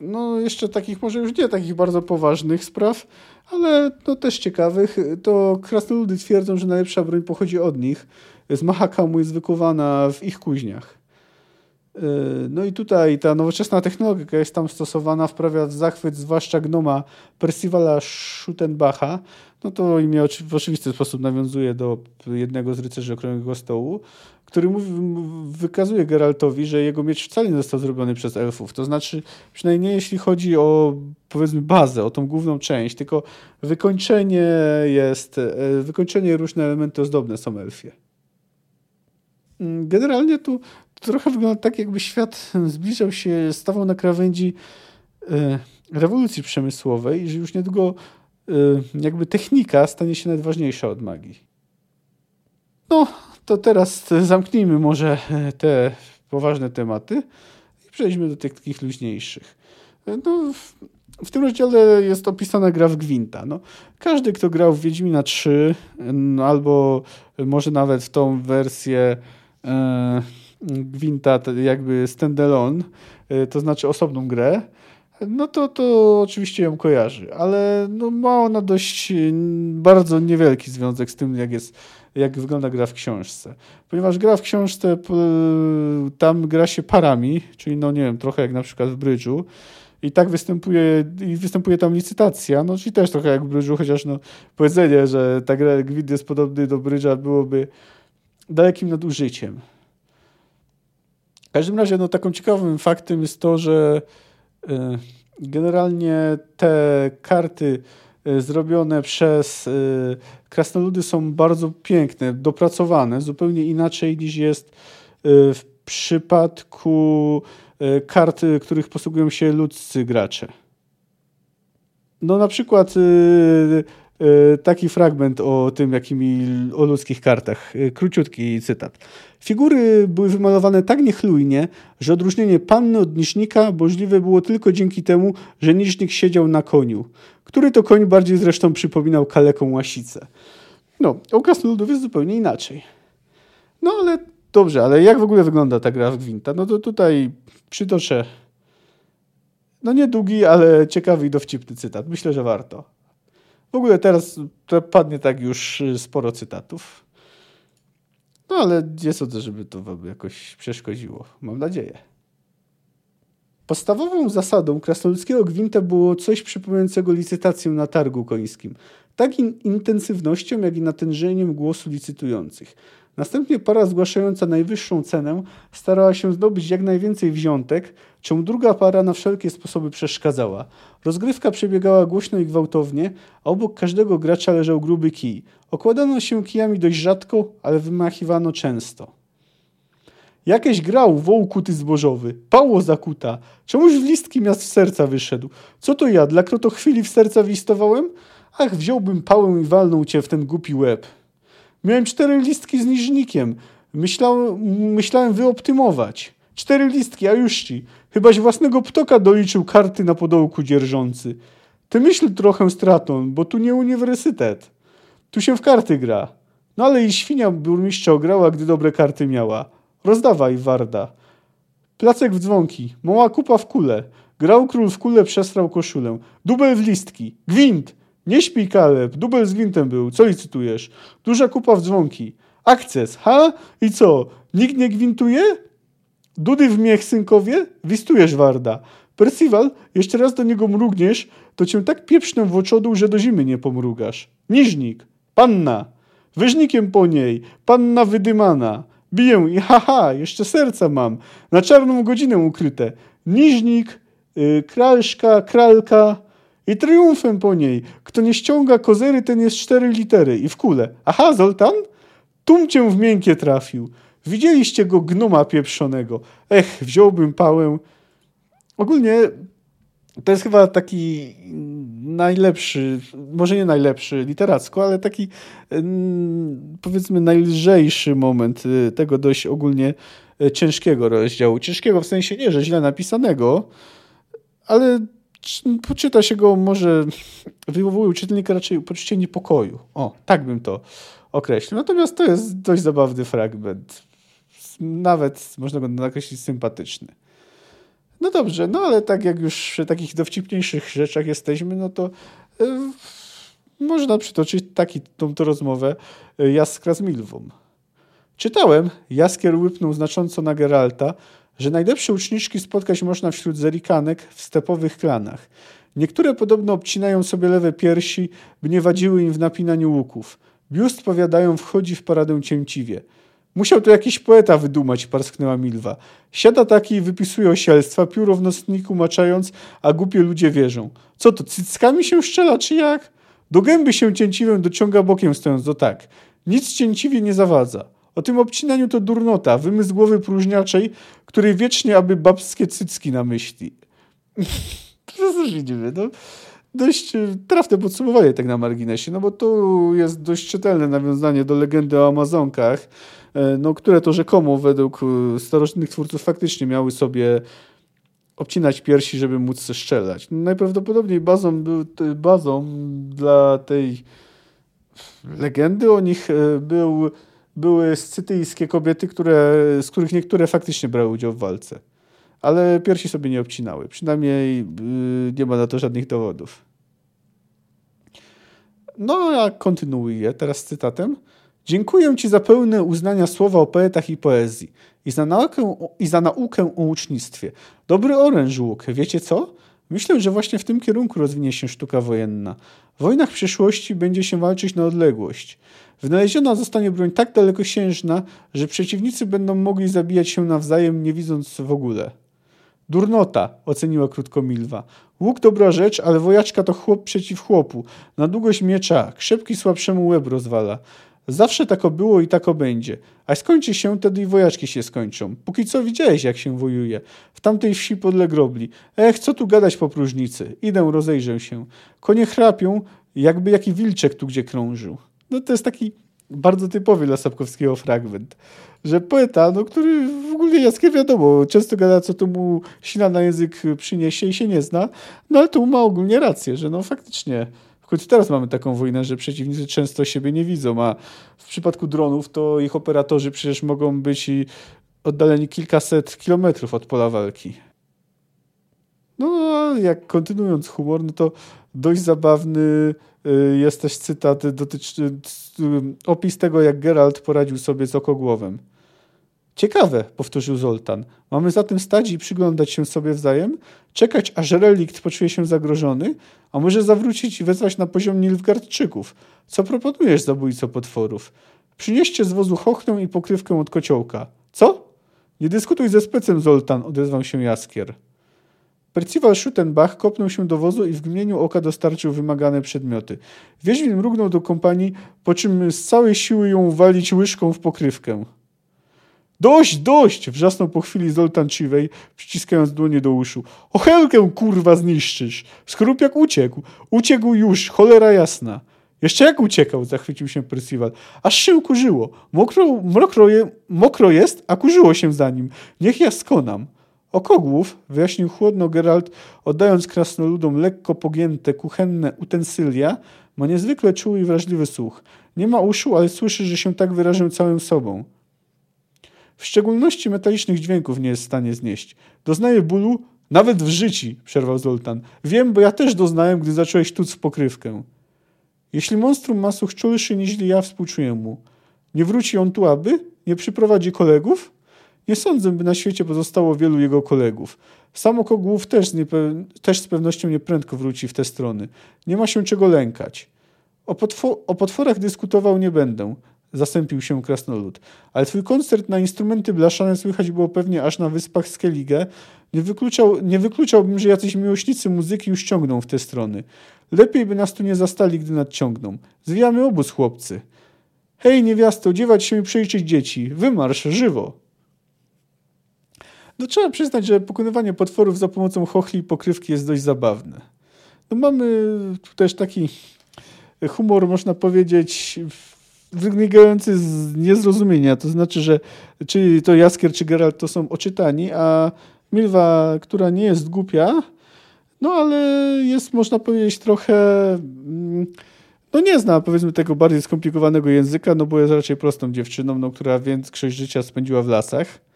No, jeszcze takich, może już nie takich bardzo poważnych spraw, ale no też ciekawych. To krasnoludy twierdzą, że najlepsza broń pochodzi od nich. Z Mahakamu jest wykuwana w ich kuźniach. Y, no i tutaj ta nowoczesna technologia, jest tam stosowana, wprawia w zachwyt zwłaszcza gnoma Percivala Schuttenbacha. No to imię w oczywisty sposób nawiązuje do jednego z rycerzy Okrągłego Stołu który mówi, wykazuje Geraltowi, że jego miecz wcale nie został zrobiony przez elfów. To znaczy, przynajmniej nie jeśli chodzi o powiedzmy bazę, o tą główną część, tylko wykończenie jest, e, wykończenie różne elementy ozdobne są elfie. Mm, generalnie tu trochę wygląda tak, jakby świat zbliżał się, stawał na krawędzi e, rewolucji przemysłowej, że już niedługo e, jakby technika stanie się najważniejsza od magii. No, to teraz zamknijmy może e, te poważne tematy i przejdźmy do tych takich luźniejszych. E, no, w, w tym rozdziale jest opisana gra w Gwinta. No, każdy, kto grał w Wiedźmina 3 no, albo może nawet w tą wersję e, Gwinta jakby standalone, e, to znaczy osobną grę, no to, to oczywiście ją kojarzy, ale no ma ona dość bardzo niewielki związek z tym, jak jest jak wygląda gra w książce. Ponieważ gra w książce, tam gra się parami, czyli no nie wiem, trochę jak na przykład w brydżu, i tak występuje, i występuje tam licytacja, no czyli też trochę jak w brydżu, chociaż no powiedzenie, że ta gra gwid jest podobny do brydża byłoby dalekim nadużyciem. W każdym razie no, taką ciekawym faktem jest to, że y, generalnie te karty zrobione przez y, krasnoludy są bardzo piękne, dopracowane, zupełnie inaczej niż jest y, w przypadku y, kart, których posługują się ludzcy gracze. No na przykład y, taki fragment o tym, jakimi o ludzkich kartach. E, króciutki cytat. Figury były wymalowane tak niechlujnie, że odróżnienie panny od niżnika możliwe było tylko dzięki temu, że niżnik siedział na koniu, który to koń bardziej zresztą przypominał kaleką łasicę. No, u krasnoludów jest zupełnie inaczej. No ale dobrze, ale jak w ogóle wygląda ta gra w Gwinta? No to tutaj przytoczę no niedługi, ale ciekawy i dowcipny cytat. Myślę, że warto. W ogóle teraz padnie tak już sporo cytatów. No ale nie sądzę, żeby to wam jakoś przeszkodziło. Mam nadzieję. Podstawową zasadą krasnoludzkiego gwinta było coś przypominającego licytację na targu końskim. Tak in intensywnością, jak i natężeniem głosu licytujących. Następnie para zgłaszająca najwyższą cenę starała się zdobyć jak najwięcej wziątek, czemu druga para na wszelkie sposoby przeszkadzała. Rozgrywka przebiegała głośno i gwałtownie, a obok każdego gracza leżał gruby kij. Okładano się kijami dość rzadko, ale wymachiwano często. Jakieś grał woł kuty zbożowy, pało zakuta, czemuś w listki miast w serca wyszedł. Co to ja, dla kroto chwili w serca wistowałem? Ach, wziąłbym pałę i walnął cię w ten głupi łeb. Miałem cztery listki z niżnikiem. Myślałem, wyoptymować. Cztery listki, a już ci. Chybaś własnego ptoka doliczył karty na podołku dzierżący. Ty myśl trochę stratą, bo tu nie uniwersytet. Tu się w karty gra. No ale i świnia burmistrza ograła, gdy dobre karty miała. Rozdawaj, Warda. Placek w dzwonki, mała kupa w kule. Grał król w kule, przestrał koszulę. Dubel w listki. Gwint! Nie śpij, Kaleb. Dubel z gwintem był. Co licytujesz? Duża kupa w dzwonki. Akces, ha? I co? Nikt nie gwintuje? Dudy w miech, synkowie? Wistujesz, Warda. Percival, jeszcze raz do niego mrugniesz, to cię tak pieprznę w oczodu, że do zimy nie pomrugasz. Niżnik. Panna. Wyżnikiem po niej. Panna wydymana. Biję i haha, jeszcze serca mam. Na czarną godzinę ukryte. Niżnik, yy, kralszka, kralka i triumfem po niej. Kto nie ściąga kozery, ten jest cztery litery i w kule. Aha, Zoltan? Tum cię w miękkie trafił. Widzieliście go gnoma pieprzonego. Ech, wziąłbym pałę. Ogólnie to jest chyba taki najlepszy, może nie najlepszy literacko, ale taki powiedzmy najlżejszy moment y, tego dość ogólnie y, ciężkiego rozdziału. Ciężkiego w sensie nie, że źle napisanego, ale poczyta się go może wywołuje u czytelnika raczej poczucie niepokoju. O, tak bym to określił. Natomiast to jest dość zabawny fragment. Nawet można go nakreślić sympatyczny. No dobrze, no ale tak jak już przy takich dowcipniejszych rzeczach jesteśmy, no to yy, można przytoczyć taki, tą, tą rozmowę yy, Jaskra z Milwą. Czytałem, Jaskier łypnął znacząco na Geralta, że najlepsze uczniczki spotkać można wśród zerikanek w stepowych klanach. Niektóre podobno obcinają sobie lewe piersi, by nie wadziły im w napinaniu łuków. Biust, powiadają, wchodzi w paradę cięciwie. Musiał to jakiś poeta wydumać, parsknęła Milwa. Siada taki i wypisuje osielstwa, pióro w nocniku maczając, a głupie ludzie wierzą. Co to, cyckami się szczela, czy jak? Do gęby się cięciwem dociąga bokiem stojąc, do tak. Nic cięciwie nie zawadza. O tym obcinaniu to durnota, wymysł głowy próżniaczej, której wiecznie aby babskie cycki na myśli. to się dzieje, no? Dość e, trafne podsumowanie tak na marginesie, no bo tu jest dość czytelne nawiązanie do legendy o Amazonkach, e, no, które to rzekomo według e, starożytnych twórców faktycznie miały sobie obcinać piersi, żeby móc strzelać. Najprawdopodobniej bazą, bazą dla tej legendy o nich był były scytyjskie kobiety, które, z których niektóre faktycznie brały udział w walce. Ale piersi sobie nie obcinały. Przynajmniej yy, nie ma na to żadnych dowodów. No, ja kontynuuję teraz cytatem. Dziękuję Ci za pełne uznania słowa o poetach i poezji i za naukę, i za naukę o ucznictwie. Dobry oręż łuk, wiecie co? Myślę, że właśnie w tym kierunku rozwinie się sztuka wojenna. W wojnach przyszłości będzie się walczyć na odległość. Wynaleziona zostanie broń tak dalekosiężna, że przeciwnicy będą mogli zabijać się nawzajem, nie widząc w ogóle. Durnota, oceniła krótko Milwa. Łuk dobra rzecz, ale wojaczka to chłop przeciw chłopu. Na długość miecza, krzepki słabszemu łeb rozwala. Zawsze tako było i tako będzie. A skończy się, wtedy i wojaczki się skończą. Póki co widziałeś, jak się wojuje. W tamtej wsi podle grobli. Ech, co tu gadać po próżnicy? Idę, rozejrzę się. Konie chrapią, jakby jaki wilczek tu gdzie krążył. No to jest taki bardzo typowy dla Sapkowskiego fragment, że poeta, no, który w ogóle Jackier wiadomo, często gada, co to mu sina na język przyniesie i się nie zna, no ale tu ma ogólnie rację, że no faktycznie Choć teraz mamy taką wojnę, że przeciwnicy często siebie nie widzą, a w przypadku dronów to ich operatorzy przecież mogą być i oddaleni kilkaset kilometrów od pola walki. No a jak kontynuując humor, no to dość zabawny y, jest też cytat dotyczy opis tego, jak Geralt poradził sobie z okogłowem. Ciekawe, powtórzył Zoltan. Mamy zatem stać i przyglądać się sobie wzajem, czekać, aż relikt poczuje się zagrożony, a może zawrócić i wezwać na poziom Nilfgardczyków. Co proponujesz, zabójco potworów? Przynieście z wozu chochnę i pokrywkę od kociołka. Co? Nie dyskutuj ze specem, Zoltan, odezwał się Jaskier. Percival Schuttenbach kopnął się do wozu i w gmieniu oka dostarczył wymagane przedmioty. Wiedźmin mrugnął do kompanii, po czym z całej siły ją walić łyżką w pokrywkę. Dość, dość! wrzasnął po chwili Zoltan Ciwej, przyciskając dłonie do uszu. Ochelkę, kurwa, zniszczysz! Skorupiak uciekł. Uciekł już, cholera jasna. Jeszcze jak uciekał, zachwycił się Percival. Aż się ukurzyło. Mokro, mokro, je, mokro jest, a kurzyło się za nim. Niech ja skonam. Okogłów, wyjaśnił chłodno Geralt, oddając krasnoludom lekko pogięte, kuchenne utensylia, ma niezwykle czuły i wrażliwy słuch. Nie ma uszu, ale słyszy, że się tak wyrażę całym sobą. W szczególności metalicznych dźwięków nie jest w stanie znieść. Doznaje bólu nawet w życiu, przerwał Zoltan. Wiem, bo ja też doznałem, gdy zacząłeś tuc w pokrywkę. Jeśli monstrum ma słuch czulszy niż ja, współczuję mu. Nie wróci on tu, aby? Nie przyprowadzi kolegów? Nie sądzę, by na świecie pozostało wielu jego kolegów. Sam Okogłów też, też z pewnością nieprędko wróci w te strony. Nie ma się czego lękać. O, o potworach dyskutował nie będę. Zasępił się krasnolud. Ale twój koncert na instrumenty blaszane słychać było pewnie aż na wyspach Skellige. Nie, wykluczał, nie wykluczałbym, że jacyś miłośnicy muzyki już ciągną w te strony. Lepiej by nas tu nie zastali, gdy nadciągną. Zwijamy obóz, chłopcy. Hej, niewiasto, dziewać się i przejrzeć dzieci. Wymarsz, żywo. No trzeba przyznać, że pokonywanie potworów za pomocą chochli i pokrywki jest dość zabawne. No mamy tu też taki humor, można powiedzieć, wynikający z niezrozumienia. To znaczy, że czy to Jaskier, czy Geralt to są oczytani, a Milwa, która nie jest głupia, no ale jest, można powiedzieć, trochę... Mm, no nie zna, powiedzmy, tego bardziej skomplikowanego języka, no bo jest raczej prostą dziewczyną, no, która większość życia spędziła w lasach.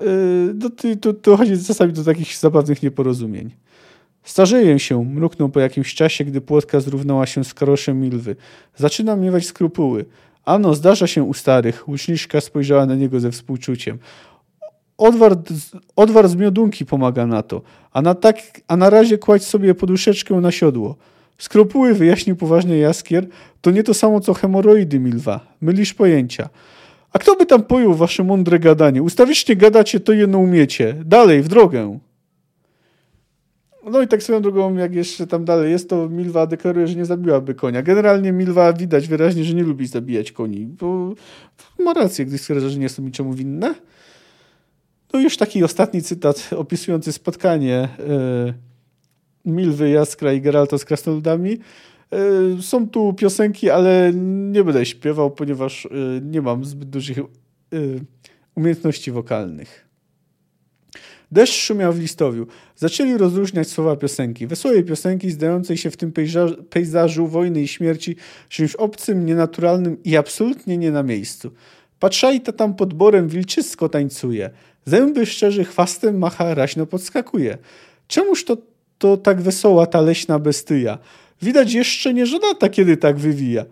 Yy, no, to, to chodzi czasami do takich zabawnych nieporozumień. Starzeję się, mruknął po jakimś czasie, gdy płotka zrównała się z karoszem Milwy. Zaczynam miewać skrupuły. Ano, zdarza się u starych. Łuczniczka spojrzała na niego ze współczuciem. Odwar, odwar z miodunki pomaga na to, a na, tak, a na razie kładź sobie poduszeczkę na siodło. Skrupuły, wyjaśnił poważnie Jaskier, to nie to samo co hemoroidy, Milwa. Mylisz pojęcia. A kto by tam pojął wasze mądre gadanie? Ustawicznie gadacie, to jedno umiecie. Dalej, w drogę. No i tak swoją drogą, jak jeszcze tam dalej jest, to Milwa deklaruje, że nie zabiłaby konia. Generalnie Milwa widać wyraźnie, że nie lubi zabijać koni, bo ma rację, gdy stwierdza, że nie są niczemu winne. No już taki ostatni cytat opisujący spotkanie yy, Milwy, Jaskra i Geralta z krasnoludami. Yy, są tu piosenki, ale nie będę śpiewał, ponieważ yy, nie mam zbyt dużych umiejętności wokalnych. Deszcz szumiał w listowiu. Zaczęli rozróżniać słowa piosenki. Wesołej piosenki zdającej się w tym pejzażu, pejzażu wojny i śmierci czymś obcym, nienaturalnym i absolutnie nie na miejscu. Patrzajta tam pod borem wilczysko tańcuje. Zęby szczerzy chwastem macha, raźno podskakuje. Czemuż to, to tak wesoła ta leśna bestyja? Widać jeszcze nie żonata, kiedy tak wywija.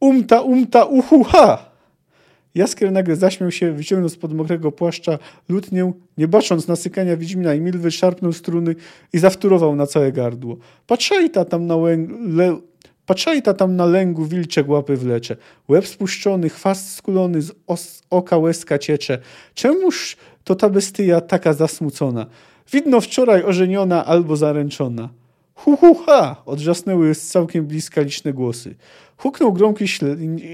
Umta, umta, uhu, ha! Jaskier nagle zaśmiał się, wyciągnął spod mokrego płaszcza lutnię, nie bacząc na sykania Wiedźmina i Milwy, szarpnął struny i zawtórował na całe gardło. Patrzajta tam na łęg... Le... Patrzajta tam na lęgu wilcze łapy wlecze. Łeb spuszczony, chwast skulony, z os... oka łezka ciecze. Czemuż to ta bestyja taka zasmucona? Widno wczoraj ożeniona albo zaręczona. Hu, hu, ha! Odrzasnęły z całkiem bliska liczne głosy. Huknął gromki,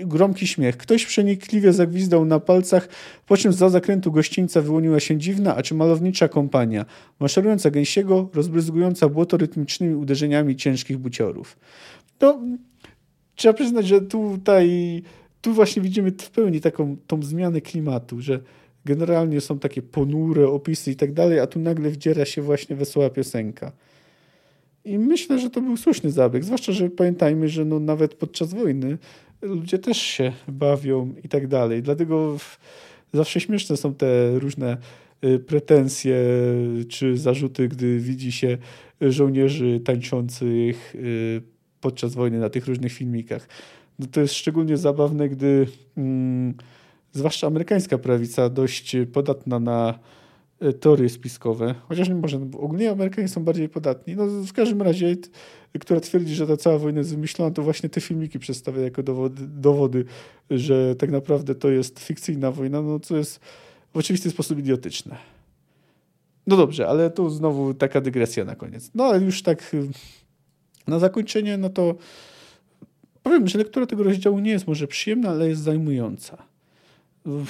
gromki śmiech. Ktoś przenikliwie zagwizdał na palcach, po czym za zakrętu gościńca wyłoniła się dziwna, a czy malownicza kompania, maszerująca gęsiego, rozbryzgująca błoto rytmicznymi uderzeniami ciężkich buciorów. no, trzeba przyznać, że tutaj tu właśnie widzimy w pełni taką tą zmianę klimatu, że generalnie są takie ponure opisy i tak dalej, a tu nagle wdziera się właśnie wesoła piosenka. I myślę, że to był słuszny zabieg, zwłaszcza, że pamiętajmy, że no nawet podczas wojny ludzie też się bawią i tak dalej. Dlatego zawsze śmieszne są te różne y, pretensje czy zarzuty, gdy widzi się żołnierzy tańczących y, podczas wojny na tych różnych filmikach. No to jest szczególnie zabawne, gdy mm, zwłaszcza amerykańska prawica dość podatna na teorie spiskowe, chociaż nie może, ogólnie Amerykanie są bardziej podatni. No w każdym razie, która twierdzi, że ta cała wojna jest wymyślona, to właśnie te filmiki przedstawia jako dowody, dowody, że tak naprawdę to jest fikcyjna wojna, no co jest w oczywisty sposób idiotyczne. No dobrze, ale tu znowu taka dygresja na koniec. No ale już tak y, na zakończenie, no to powiem, że lektura tego rozdziału nie jest może przyjemna, ale jest zajmująca.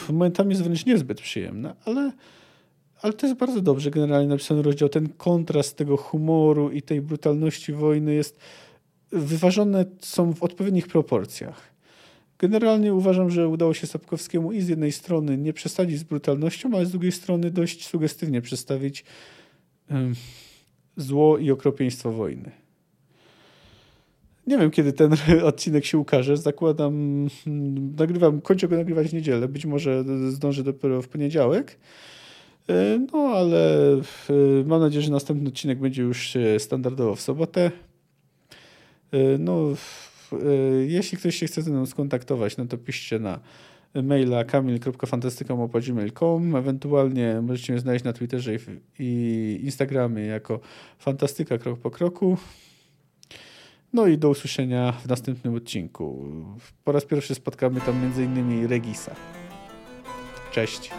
Momentami jest wręcz niezbyt przyjemna, ale, ale to jest bardzo dobrze generalnie napisany rozdział. Ten kontrast tego humoru i tej brutalności wojny jest wyważone są w odpowiednich proporcjach. Generalnie uważam, że udało się Sapkowskiemu i z jednej strony nie przesadzić z brutalnością, ale z drugiej strony dość sugestywnie przedstawić zło i okropieństwo wojny. Nie wiem, kiedy ten odcinek się ukaże. Zakładam, hmm, nagrywam, kończę go nagrywać w niedzielę. Być może zdążę dopiero w poniedziałek. E, no, ale e, mam nadzieję, że następny odcinek będzie już e, standardowo w sobotę. No, jeśli ktoś się chce ze mną skontaktować, no to piszcie na maila kamil.fantastyka.gmail.com Ewentualnie możecie mnie znaleźć na Twitterze i Instagramie jako fantastyka krok po kroku. No i do usłyszenia w następnym odcinku. Po raz pierwszy spotkamy tam m.in. Regisa. Cześć.